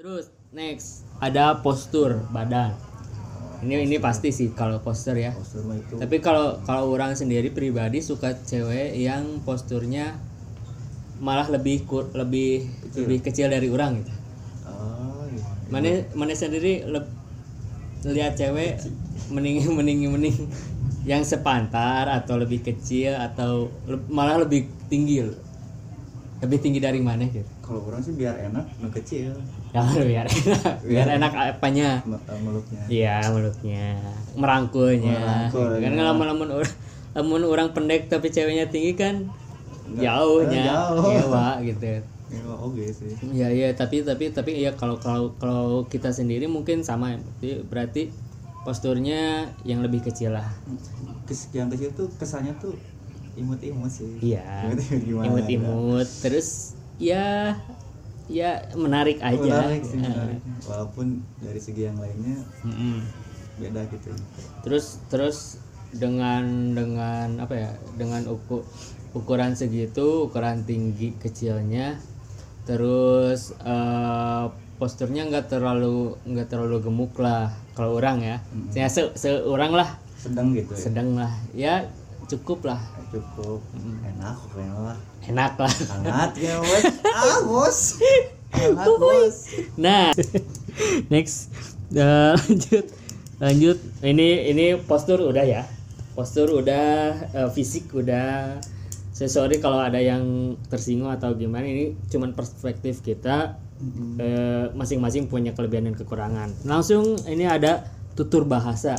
Terus next ada postur badan. Ini ini pasti sih kalau postur ya. postur itu Tapi kalau kalau orang sendiri pribadi suka cewek yang posturnya malah lebih kur, lebih lebih kecil dari orang gitu. oh iya Mana mana sendiri lihat cewek mending mending mending yang sepantar atau lebih kecil atau le- malah lebih tinggi. Lebih tinggi dari mana gitu. Kalau orang sih biar enak nu kecil. Ya biar enak, biar enak apanya. me- meluknya Iya mulutnya. Merangkulnya. Merangkul, kan ya. lamun lamun orang lamun orang pendek tapi ceweknya tinggi kan jauhnya. eh, jauh. iya Wak, gitu. Ya oke sih. Ya iya tapi tapi tapi ya kalau kalau kalau kita sendiri mungkin sama. Ya berarti, berarti posturnya yang lebih kecil lah. Yang kecil tuh kesannya tuh imut-imut sih. Iya Imut-imut terus ya ya menarik aja. Menarik sih menarik. walaupun dari segi yang lainnya mm-mm. beda gitu terus terus dengan dengan apa ya dengan uku, ukuran segitu ukuran tinggi kecilnya terus eh, posturnya nggak terlalu nggak terlalu gemuk lah kalau orang ya. Saya se seorang lah. Sedang gitu ya. Sedang lah. Ya cukup lah cukup. Enak kayaknya lah enak lah. Hangat ya bos ah bos hangat bos. Nah next. Eh, lanjut. Lanjut. Ini ini postur udah ya. Postur udah eh, fisik udah. Saya sorry kalau ada yang tersinggung atau gimana ini cuman perspektif kita Eh, masing-masing punya kelebihan dan kekurangan. Langsung ini ada tutur bahasa.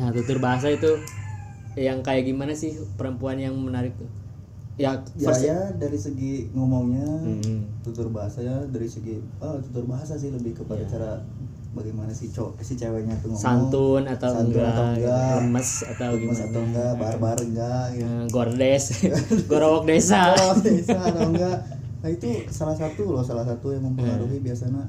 Nah tutur bahasa itu yang kayak gimana sih perempuan yang menarik tuh? Ya ya first- ya dari segi ngomongnya Hmm. tutur bahasa ya dari segi oh tutur bahasa sih lebih kepada cara bagaimana si cowok si ceweknya tuh ngomong. Santun atau Santun enggak, atau enggak. lemes atau Lemes gimana? atau enggak barbar enggak gitu. Eh, gordes. Gorowok desa. Oh, bisa atau enggak. Nah itu salah satu loh salah satu yang mempengaruhi biasanya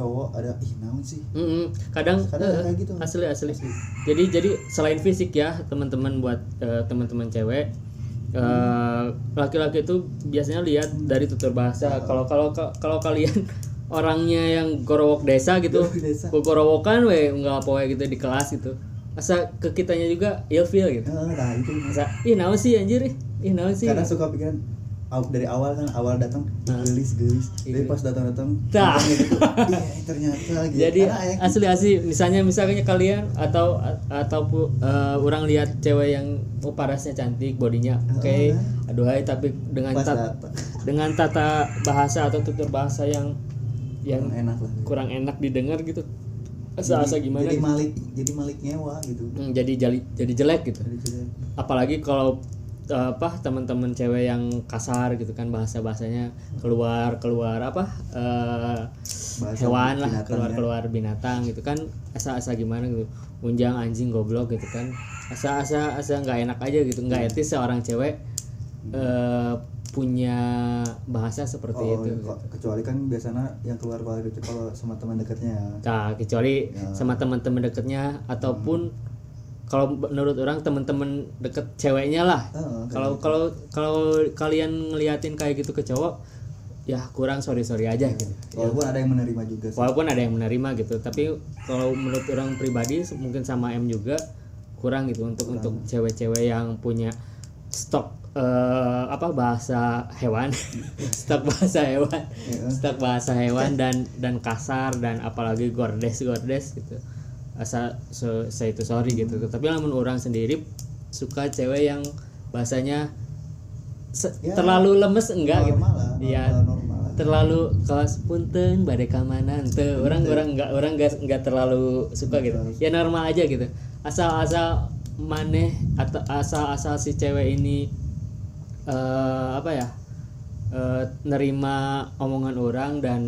cowok ada ih naon sih? Mm-mm. kadang, Kadang eh, kayak gitu. asli, asli. Jadi jadi selain fisik ya teman-teman buat eh, teman-teman cewek eh, laki-laki itu biasanya lihat dari tutur bahasa. Kalau kalau kalau kalian orangnya yang gorowok desa gitu gorowokan we nggak apa gitu di kelas gitu. Asa ke kitanya juga ilfeel gitu. Nah itu. Asa ih naon sih anjir? Ih naon sih? Karena suka pikiran dari awal kan awal datang Nah. gelis gelis. Tapi pas datang datang Tah. iya ternyata gitu jadi Karena ya, asli asli. Misalnya misalnya kalian atau atau eh, orang lihat cewek yang oh parasnya cantik bodinya oke. Aduhai tapi dengan pas tat- datang. dengan tata bahasa atau tutur bahasa yang yang yang enak lah. kurang enak didengar gitu. Asa asa gimana jadi gitu. malik jadi malik nyewa gitu. Hmm, jadi jadi jadi jelek gitu. Jadi jelek. apalagi kalau apa teman-teman cewek yang kasar gitu kan bahasa bahasanya keluar keluar apa Bahasa hewan lah keluar ya. keluar binatang gitu kan asa asa gimana gitu unjang anjing goblok gitu kan asa asa asa nggak enak aja gitu nggak etis seorang cewek eh, punya bahasa seperti Oh, itu kok- kecuali kan biasanya yang keluar keluar itu kalau sama teman dekatnya Nah, kecuali Ya. sama teman-teman deketnya ataupun kalau menurut orang teman-teman deket ceweknya lah. Heeh, kayak kalau kalau kalau kalian ngeliatin kayak gitu ke cowok ya kurang sorry sorry aja gitu. Walaupun ada yang menerima juga sih. Walaupun ada yang menerima gitu tapi kalau menurut orang pribadi mungkin sama M juga kurang gitu untuk untuk cewek-cewek yang punya stok eh, apa bahasa hewan. Stok bahasa hewan. Stok bahasa hewan dan dan kasar dan apalagi gordes gordes gitu asa so, saya itu sorry gitu. Tapi namun orang sendiri suka cewek yang bahasanya se- Ya, terlalu lemes enggak gitu. lah Iya, normal, terlalu kaos punten badai kamanan tuh. Orang orang nggak orang nggak nggak terlalu suka gitu. Ya normal aja gitu. Asal asal maneh atau asal asal si cewek ini eh apa ya eh, nerima omongan orang dan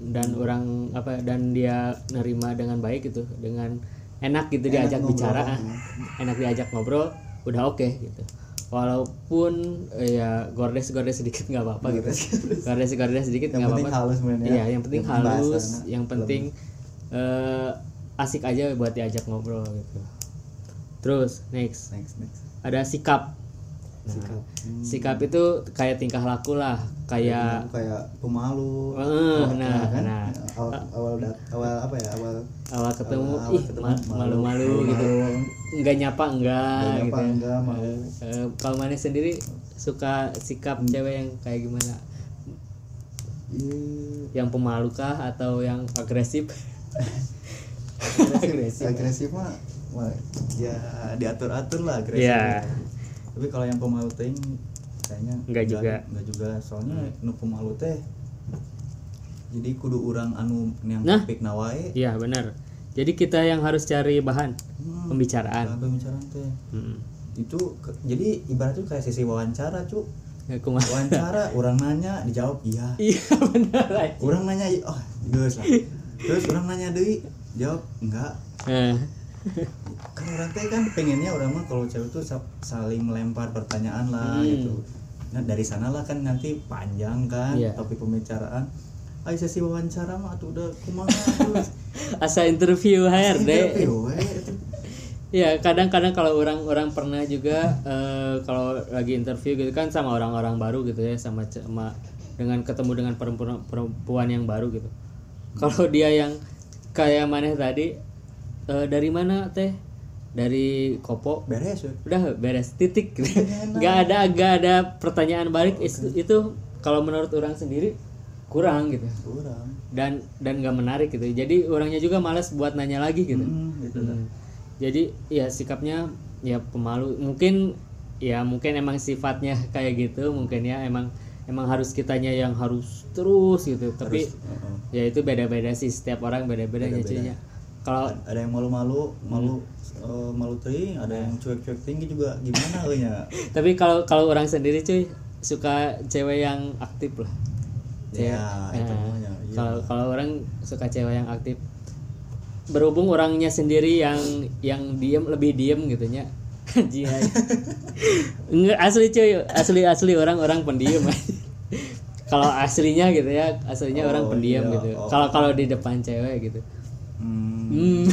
dan orang apa dan dia nerima dengan baik gitu dengan enak gitu diajak ngobrol, bicara ya. enak diajak ngobrol udah oke gitu. Walaupun eh, ya gordes gordes sedikit nggak apa apa gitu. Gordes gordes. Sedikit Yang nggak penting apa-apa. halus mainnya. iya yang penting Yang halus yang penting eh, asik aja buat diajak ngobrol gitu. Terus next. Next next. Ada sikap sikap Hmm. sikap itu kayak tingkah laku lah kayak kayak pemalu Eh, Ya nah, kan? nah. awal awal dat- awal apa ya awal awal ketemu awal ih ketemu, malu-malu gitu enggak nyapa enggak Nggak gitu nyapa, ya. enggak, malu. Eh, kalau mana sendiri suka sikap cewek yang kayak gimana Iya, yang pemalu kah atau yang agresif agresif agresif mah ya diatur atur lah agresif Iya. Tapi kalau yang pemalu teh kayaknya Nggak juga. nggak juga. Soalnya nu pemalu teh jadi kudu orang anu yang Nah. topik nawae iya benar. Jadi kita yang harus cari bahan Hmm, pembicaraan. bahan pembicaraan teh. Hmm. itu ke- jadi ibaratnya kayak sesi wawancara cu Ya, wawancara orang nanya dijawab iya. Iya benar orang nanya oh geus lah. Terus orang nanya deui jawab enggak. Eh, kan orang teh kan pengennya orang mah kalau cewek tuh sa- saling melempar pertanyaan lah Hmm. gitu nah dari sana lah kan nanti panjang kan Iya. topik pembicaraan Ayo sesi wawancara mah tuh udah kumaha asa interview we, itu. Ya kadang-kadang kalau orang-orang pernah juga eh, kalau lagi interview gitu kan sama orang-orang baru gitu ya sama sama dengan ketemu dengan perempuan perempuan yang baru gitu. Kalau dia yang kayak maneh tadi eh, dari mana teh? Dari Kopo. beres we. Udah beres titik. Gak ada gak ada pertanyaan balik itu, itu kalau menurut orang sendiri kurang gitu kurang dan dan gak menarik gitu. Jadi orangnya juga malas buat nanya lagi gitu. Hmm, gitu. Hmm. Jadi ya sikapnya ya pemalu. Mungkin ya mungkin emang sifatnya kayak gitu. Mungkin ya emang emang harus kitanya yang harus terus gitu. Tapi Heeh. ya itu beda-beda sih setiap orang beda-beda nyecinya. Kalau ada yang malu-malu malu Hmm. eh, malu teuing ada yang cuek-cuek tinggi juga gimana nya tapi kalau kalau orang sendiri cuy suka cewek yang aktif lah. ya itu namanya iya. Kalau kalau orang suka cewek yang aktif. Berhubung orangnya sendiri yang yang diem lebih diem gitu nya. Enggak asli cuy, asli asli orang-orang pendiam. kalau aslinya gitu ya, aslinya Oh, orang pendiam iya. gitu. Oh. Kalau kalau di depan cewek gitu. Hmm.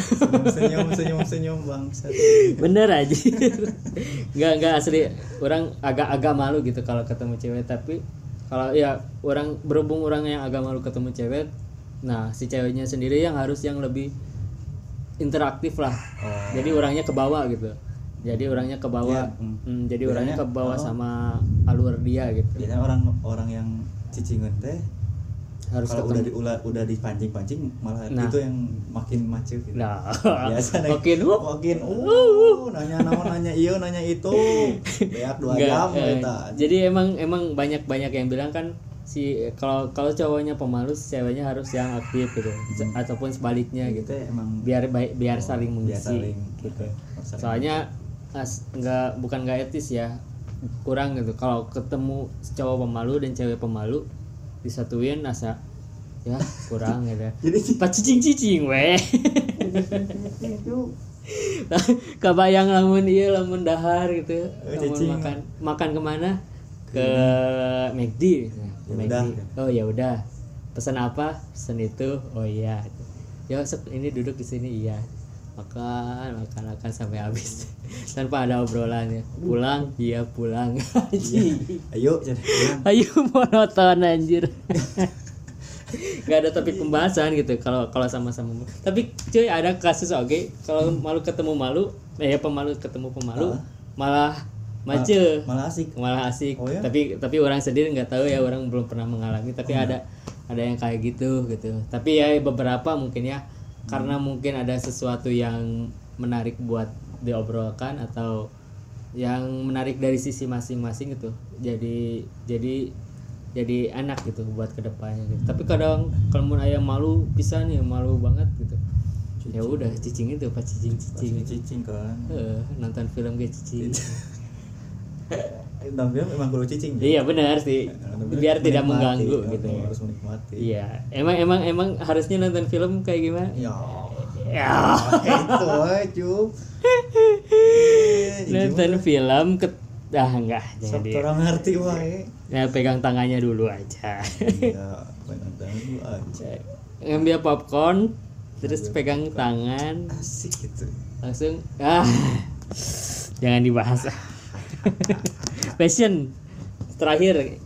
Senyum senyum senyum bangsat Bener aja. Enggak enggak asli orang agak-agak malu gitu kalau ketemu cewek tapi kalau ya orang berhubung orang yang agak malu ketemu cewek, nah si ceweknya sendiri yang harus yang lebih interaktif lah. Oh. Jadi orangnya ke bawah gitu. Jadi orangnya ke bawah. Iya, hmm. Hmm, jadi orangnya ke bawah oh. sama alur dia gitu. biasanya orang orang yang cicingan teh Harus kalau udah di, udah, udah dipancing-pancing malah Nah. itu yang makin macet gitu. Nah, biasa makin uh, makin uh, nanya naon nanya iya nanya itu. Beak dua Enggak, jam eh, jadi emang emang banyak banyak yang bilang kan si kalau kalau cowoknya pemalu ceweknya harus yang aktif gitu Se- ataupun sebaliknya gitu gitu. emang biar baik biar saling biar mengisi saling gitu. saling- soalnya as, nggak bukan nggak etis ya kurang gitu. Kalau ketemu cowok pemalu dan cewek pemalu disatuin asa ya kurang gitu jadi pas cicing cicing weh itu kebayang lamun iya lamun dahar gitu Eh, lamun cicing. makan makan ke mana? Ke McD Ya McD. oh ya udah. Pesan apa? Pesan itu oh iya. Ya ini duduk di sini iya makan makan makan sampai habis. Tanpa ada obrolannya. Pulang? Iya pulang. Anjing. ayo ayo monoton anjir. Nggak ada topik pembahasan gitu. Kalau kalau sama-sama. Tapi cuy ada kasus oke. Kalau malu ketemu malu eh pemalu ketemu pemalu Ah. malah mace malah asik. Malah asik. Oh ya? tapi tapi orang sendiri nggak tahu ya orang belum pernah mengalami. Tapi Oh, ada ada yang kayak gitu gitu. Tapi ya beberapa mungkin ya. Karena mungkin ada sesuatu yang menarik buat diobrolkan atau yang menarik dari sisi masing-masing gitu. Jadi jadi jadi enak gitu buat ke depannya gitu. Tapi kadang kalau mau ayam malu bisa nih malu banget gitu. Ya udah cicing itu pas cicing cicing cicing cicing kan. Nonton film kayak cicing tapi memang kudu cicing iya benar sih. Biar tidak mengganggu ya, gitu. ya harus menikmati. Iya emang emang emang harusnya nonton film kayak gimana? Ya. Ya. Itu aja. Nonton film ke ah enggak jangan Sok di orang ngerti wae. Ya pegang tangannya dulu aja. Ya benar dulu aja. Ngambil popcorn terus pegang tangan. Asik gitu langsung ah jangan dibahas fashion terakhir.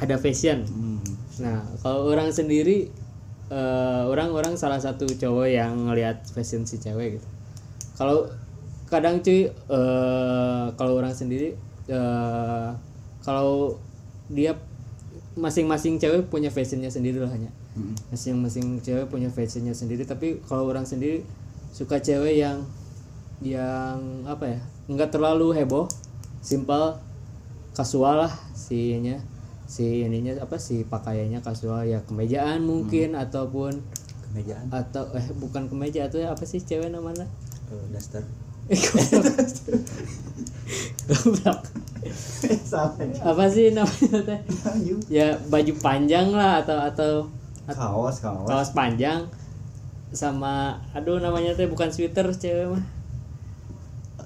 Ada fashion. Hmm. nah kalau orang sendiri eh, orang-orang salah satu cowok yang ngelihat fashion si cewek gitu. Kalau kadang cuy eh, kalau orang sendiri eh, kalau dia masing-masing cewek punya fashionnya sendiri lah hanya. Hmm. masing-masing cewek punya fashionnya sendiri. Tapi kalau orang sendiri suka cewek yang yang apa ya nggak terlalu heboh simpel kasual lah si ininya. Si ininya apa si pakaiannya kasual. Ya kemejaan mungkin ataupun Kemejaan. atau eh bukan kemeja atau apa sih cewek namanya? Oh, daster. Apa sih namanya teh? Ya baju panjang lah atau atau Kaos, kaos. kaos panjang. Sama aduh namanya teh bukan sweater cewek mah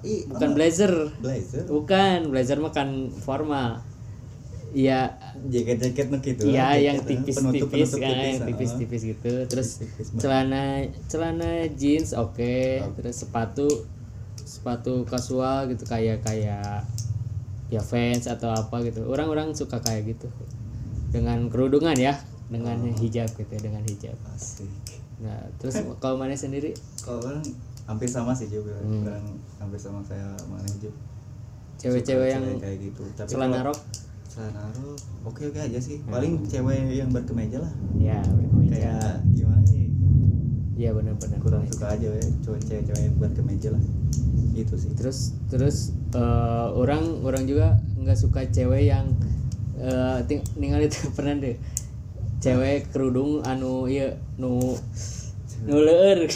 Bukan oh, blazer blazer. bukan blazer mah kan formal Iya, Jaket-jaket nu gitu. iya jaket, yang eh, tipis-tipis penutup-penutup kan, yang ah. tipis-tipis gitu. Terus Tipis banget. celana celana jeans oke, terus sepatu sepatu kasual gitu kayak kayak ya fans atau apa gitu. Orang-orang suka kayak gitu. Dengan kerudungan ya, dengan Oh. hijab gitu ya, dengan hijab. Asik. Nah, terus kalau mana sendiri Kalau hampir sama sih juga. Hmm. Orang hampir sama saya mana juga. cewek-cewek yang kayak gitu. Tapi celana rok celana rok oke oke aja sih. Paling cewek yang berkemeja lah. ya berkemeja. Kayak gimana sih? Iya benar-benar. Kurang suka aja ya cowok cewek-cewek yang berkemeja lah. Itu sih. terus terus eh, orang orang juga nggak suka cewek yang eh, ting ninggal itu pernah deh cewek kerudung anu iya nu nu ini.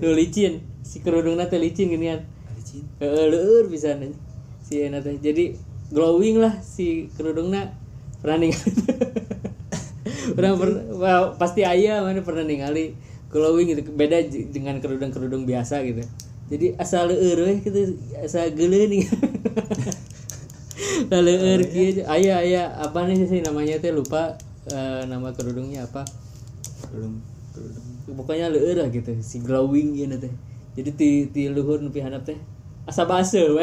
nu licin si kerudung teh licin ginian Licin. Heeh, leur bisa si enak teh jadi glowing lah si kerudungna pernah ningali pernah wah, pasti ayah mana pernah ningali glowing gitu. Beda dengan kerudung kerudung biasa gitu. Jadi asal leur weh gitu. Asal geuleung lah leur kieu ayah ayah apa nih sih namanya teh? Lupa eh, nama kerudungnya apa. Kerudung kerudung. pokoknya leur lah gitu. Si glowing gitu teh jadi ti ti luhur nepi handap teh asa base we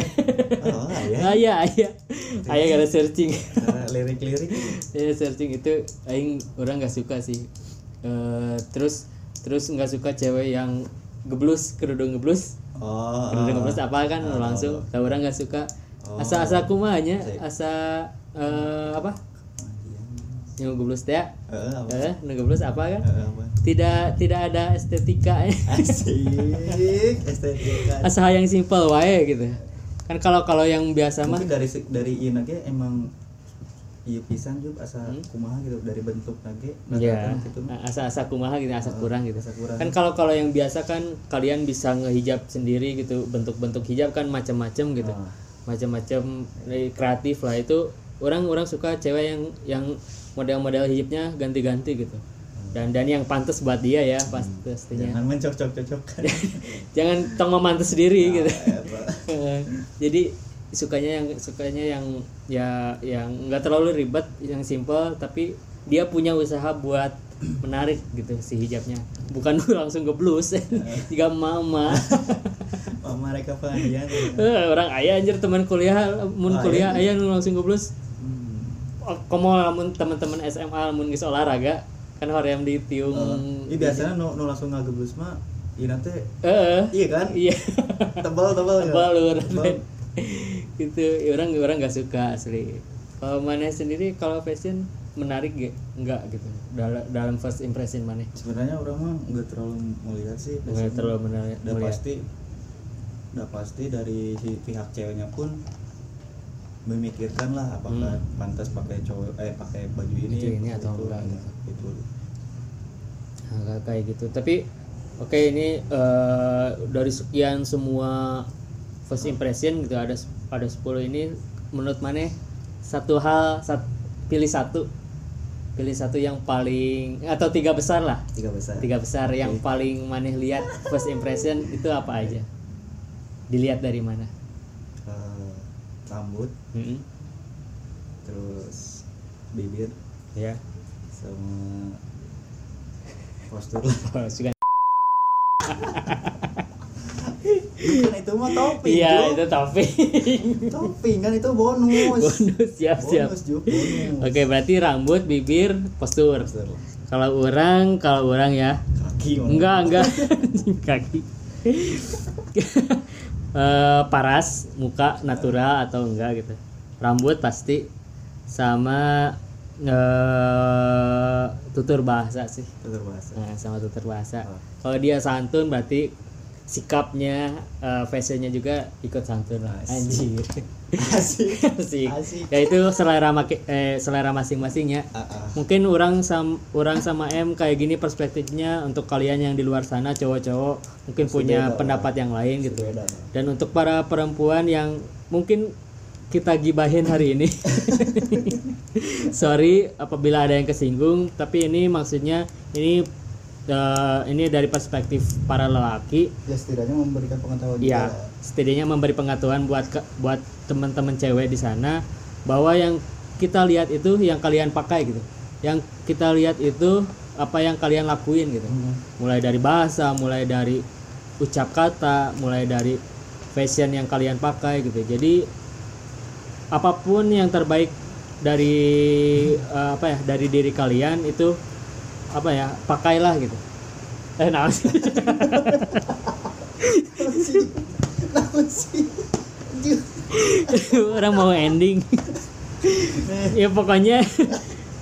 Oh, ayah. ayah ayah. Gara searching. Lirik-lirik. ya searching itu aing orang nggak suka sih. Eh, terus terus nggak suka cewek yang geblus kerudung geblus Oh. kerudung geblus apa kan Oh. langsung. Orang nggak suka. Asa asa kumanya asa eh, apa yang geblus teh ya? Apa? eh geblus apa kan apa? tidak tidak ada estetika Asik, estetika. asa yang simpel wae gitu kan kalau kalau yang biasa mah dari dari ieu emang iya pisan juga asa kumaha gitu dari bentuk nage ya rata-rata gitu. asa-asa kumaha gitu asa kurang gitu asa kurang. kan kalau kalau yang biasa kan kalian bisa ngehijab sendiri gitu bentuk-bentuk hijab kan macam-macam gitu Ah. macam-macam eh, kreatif lah itu orang-orang suka cewek yang yang model-model hijabnya ganti-ganti gitu dan dan yang pantas buat dia ya pas pastinya Jangan mencocok-cocokkan. jangan tong memantas sendiri gitu Eta. jadi sukanya yang sukanya yang ya yang nggak terlalu ribet yang simple tapi dia punya usaha buat menarik gitu si hijabnya bukan langsung ke jika mama Oh, mereka pengajian. Eh, orang ayah anjir teman kuliah mun Oh, kuliah ayah. ayah langsung ke blues Hmm. Oh, komo lamun teman-teman SMA mun geus olahraga kan hoream di tiung Oh, Iya biasanya nu nu langsung ngageblus mah ieu teh eh iya kan? iya. Tebal tebal ya. tebal lur. Gitu ya orang orang nggak suka asli. Kalau mana sendiri kalau fashion menarik gak nggak gitu. Dalam dalam first impression mana Sebenarnya orang mah nggak terlalu melihat sih. nggak terlalu menarik udah pasti udah pasti dari si pihak ceweknya pun memikirkan lah apakah pantas pakai cowok eh pakai baju ini, Hmm. Baju ini atau itu, enggak, gitu. Itu. Nah, kayak gitu. Tapi oke ini eh, dari sekian semua first impression gitu ada ada 10 ini menurut mana satu hal sat, pilih satu. Pilih satu yang paling atau tiga besar lah. Tiga besar. Tiga besar yang paling maneh lihat first impression itu apa aja? Dilihat dari mana rambut Mm-mm. terus bibir ya sama postur lah suka Bukan itu mah topping. iya itu topping topping kan itu bonus. bonus siap siap Bonus, Jo. Bonus. oke berarti rambut bibir postur Postur. kalau orang kalau orang ya Kaki enggak enggak kaki Eh, paras muka natural atau enggak gitu rambut pasti sama eh, tutur bahasa sih Tutur bahasa. Nah, sama tutur bahasa Oh. kalau dia santun berarti sikapnya eh, fashionnya juga ikut santun lah anjir Asik. Asik. Asik. ya itu selera maki- eh, selera masing-masing ya Ah, ah. mungkin orang sam orang sama M kayak gini perspektifnya untuk kalian yang di luar sana cowok-cowok mungkin Pasti punya pendapat yang lain gitu Beda. dan untuk para perempuan yang mungkin kita gibahin hari ini sorry apabila ada yang kesinggung tapi ini maksudnya ini eh, ini dari perspektif para lelaki. Ya setidaknya memberikan pengetahuan ya juga. setidaknya memberi pengetahuan buat ke- buat teman-teman cewek di sana bahwa yang kita lihat itu yang kalian pakai gitu. Yang kita lihat itu apa yang kalian lakuin gitu. Hmm. mulai dari bahasa mulai dari ucap kata mulai dari fashion yang kalian pakai gitu. Jadi apa pun yang terbaik dari eh, apa ya dari diri kalian itu apa ya pakailah gitu eh nah sih? Orang mau ending ya pokoknya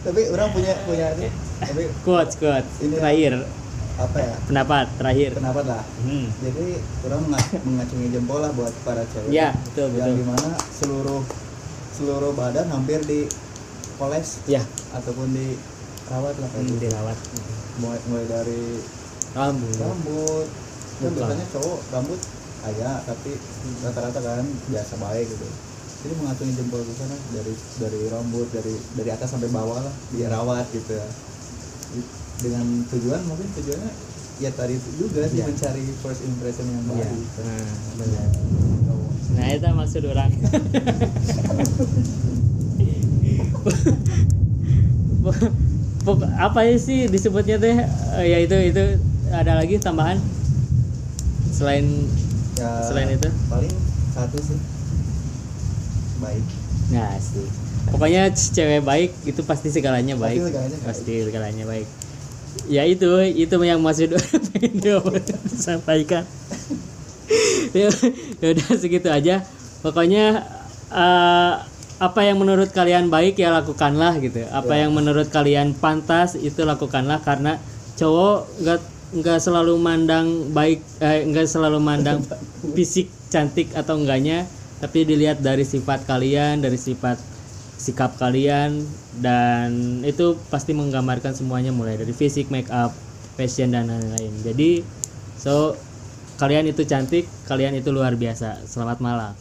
Tapi orang punya punya ini. Tapi quotes quotes Ini- terakhir apa ya? pendapat terakhir Kenapa lah? hmm. Jadi orang menga- mengacungi jempol lah buat para cewek. ya betul Yang betul di mana seluruh seluruh badan hampir di poles ya ataupun di rawat lah kayak hmm, gitu. dirawat Mulai, mulai dari rambut rambut. Kan biasanya cowok rambut ayah tapi rata-rata kan biasa baik gitu. Jadi mengacungi jempol ke sana dari dari rambut dari dari atas sampai bawah lah dirawat gitu ya. Dengan tujuan mungkin tujuannya ya tadi juga sih Iya. mencari first impression yang baik. nah benar nah itu maksud orang apa ya sih disebutnya teh? Eh, ya itu itu ada lagi tambahan? Selain Ya, Selain itu? paling satu sih. Baik. nah sih pokoknya cewek baik itu pasti segalanya baik. Pasti segalanya baik. pasti segalanya baik. Ya itu itu yang maksud sampaikan ya udah segitu aja. Pokoknya eh, apa yang menurut kalian baik ya lakukanlah gitu. Apa Ya. yang menurut kalian pantas itu lakukanlah karena cowok nggak nggak selalu mandang baik eh, nggak selalu mandang fisik cantik atau enggaknya tapi dilihat dari sifat kalian dari sifat sikap kalian dan itu pasti menggambarkan semuanya mulai dari fisik make up fashion dan lain-lain. Jadi so kalian itu cantik kalian itu luar biasa. Selamat malam